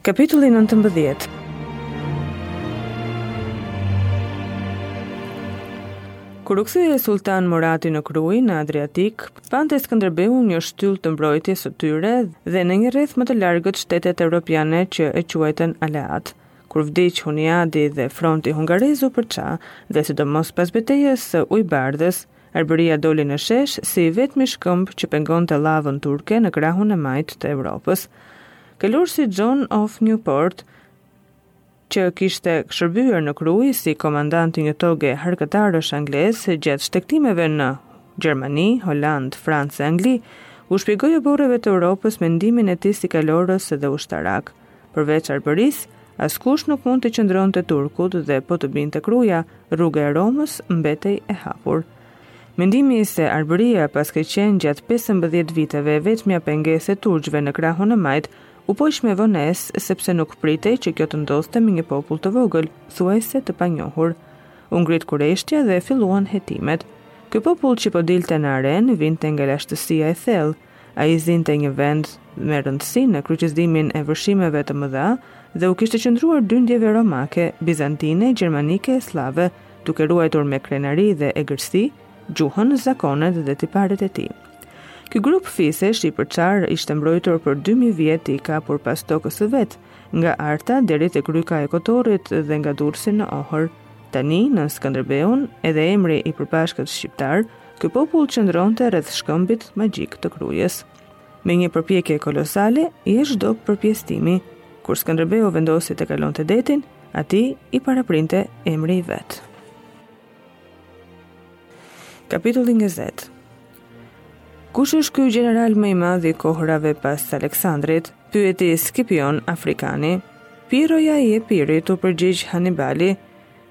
Kapitulli nëntëmbëdhjetë Kur u kthye Sultan Murati në Krujë, në Adriatik, pante Skënderbeun një shtyllë të mbrojtjes së tyre dhe në një rreth më të largët shtetet europiane që e quajtën aleat. Kur vdiq Huniadi dhe fronti hungarez u përça, dhe sidomos pas betejës së Ujbardhës, Arbëria doli në shesh si i vetmi shkëmb që pengonte llavën turke në krahun e majtë të Europës. Kalorësi John of Newport, që kishte shërbyer në Krujë si komandant i një toge harkëtarësh anglezë gjatë shtegtimeve në Gjermani, Holandë, Francë e Angli, u shpjegoi oborreve të Europës mendimin e tij si kalorës dhe ushtarak. Përveç Arbërisë, askush nuk mund t'i qëndronte turkut dhe po të binte Kruja, rruga e Romës mbetej e hapur. Mendimi se Arbëria paske qenë gjatë pesëmbëdhjetë viteve e vetmja pengesë e turqve në krahun e majtë, u poq me vonesë sepse nuk pritej që kjo të ndodhte me një popull të vogël, thuajse të panjohur. U ngrit kureshtja dhe filluan hetimet. Ky popull që po dilte në arenë vinte nga lashtësia e thellë, Ai zinte një vend me rëndësi në kryqëzimin e vërshimeve të mëdha dhe u kishte qëndruar dyndjeve romake, bizantine, gjermanike e sllave, duke ruajtur me krenari dhe egërsi gjuhën, zakonet dhe tiparet e tij. Ky grup fisesh i përçarë ishte mbrojtur për 2000 vjet i kapur pas tokës së vet, nga Arta deri te Gryka e Kotorrit dhe nga Durrësi në Ohër. Tani, nën Skënderbeun, edhe emri i përbashkët shqiptar Ky popull qëndronte rreth shkëmbit magjik të Krujës. Me një përpjekje kolosale, jashtë çdo përpjesëtimi. Kur Skënderbeu vendosi të kalonte detin, atij i paraprinte emri i vet. Kapitulli njëzet Kush është ky gjeneral më i madh i kohërave pas Aleksandrit? Pyeti Skipion Afrikani. Piroja i Epirit u përgjigj Hanibali,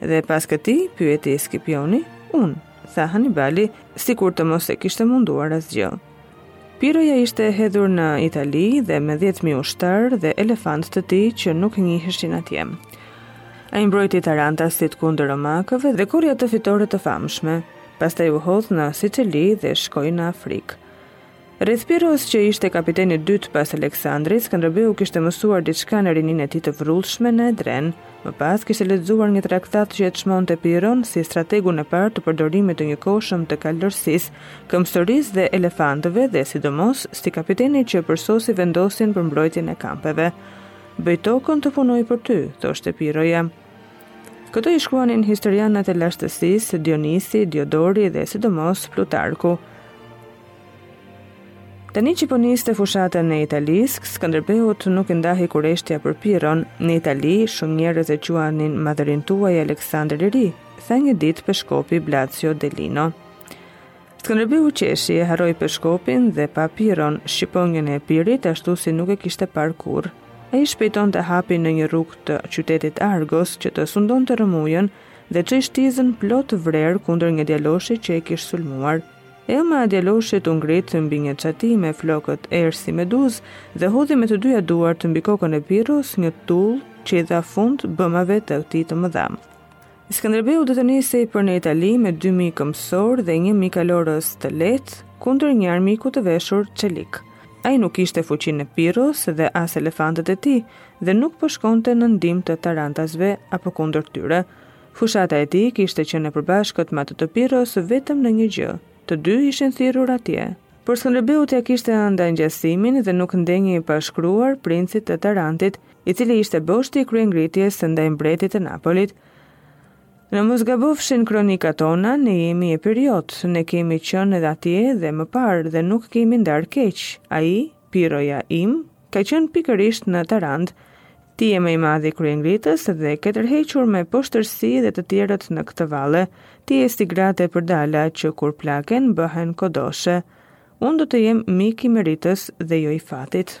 Dhe pas këtij, pyeti Skipioni, unë, tha Hanibali, sikur të mos e kishte munduar asgjë. Piroja ishte hedhur në Itali dhe me 10.000 ushtarë dhe elefantë të tij që nuk njiheshin atje. Ai mbrojti tarantasit kundër romakëve dhe korri ato fitore të famshme, pastaj u hodh në Sicili dhe shkoi në Afrikë. Rreth Pirros, që ishte kapiteni i dytë pas Aleksandrit, Skënderbeu kishte mësuar diçka në rininë e tij të vrullshme në Edren. Më pas kishte lexuar një traktat që e çmonte Pirron si strategun e parë të përdorimit të njëkohshëm të kalorësisë, këmbësorisë dhe elefantëve dhe sidomos si kapiteni që përsosi vendosjen për mbrojtjen e kampeve. Bëj tokën të punojë për ty, thoshte Pirroja. Këto i shkruanin historianët e lashtësisë, Dionisi, Diodori dhe sidomos Plutarku. Tani që po niste fushata e Italisë, Skënderbeut nuk iu nda kureshtja për Piron. Në Itali, shumë njerëz e quanin madhërinë tuaj Aleksandër i Ri, tha një ditë peshkopi Blacio Delino. Skënderbeu qeshi e harroi peshkopin dhe pa Piron, shqiponjën e Epirit, ashtu si nuk e kishte parë kurrë. Ai shpejtonte hapin në një rrugë të qytetit Argos që të sundonte rrëmujën dhe çoi shtizën plot vrerë kundër një djaloshi që e kish sulmuar. E ëma e djaloshit u ngrit mbi një çati me flokët erës si meduzë dhe hodhi me të dyja duart mbi kokën e Pirros një tullë që i dha fund bëmave të tij të mëdha. Skënderbeu do të nisej për në Itali me 2000 këmbësorë dhe 1000 kalorës të lehtë kundër një armiku të veshur çelik. Ai nuk kishte fuqinë e Pirros dhe as elefantët e tij dhe nuk po shkonte në ndihmë të tarantasve apo kundër tyre. Fushata e tij kishte qenë e përbashkët me atë të Pirros vetëm në një gjë, të dy ishin thirrur atje. Por Skënderbeut ia kishte ënda ngjasimin dhe nuk ndenji pa i shkruar princit të Tarantit, i cili ishte boshti i kryengritjes ndaj mbretit të Napolit. Në mos gabofshin kronikat tona, ne jemi epirotë, ne kemi qenë edhe atje dhe më parë dhe nuk kemi ndarë keq, ai Piroja im ka qenë pikërisht në Tarant. Ti je më i madhi kryengritës dhe ke tërhequr me poshtërsi dhe të tjerët në këtë valle. Ti je si gratë e përdala që kur plaken bëhen kodoshe. Unë do të jem mik i meritës dhe jo i fatit.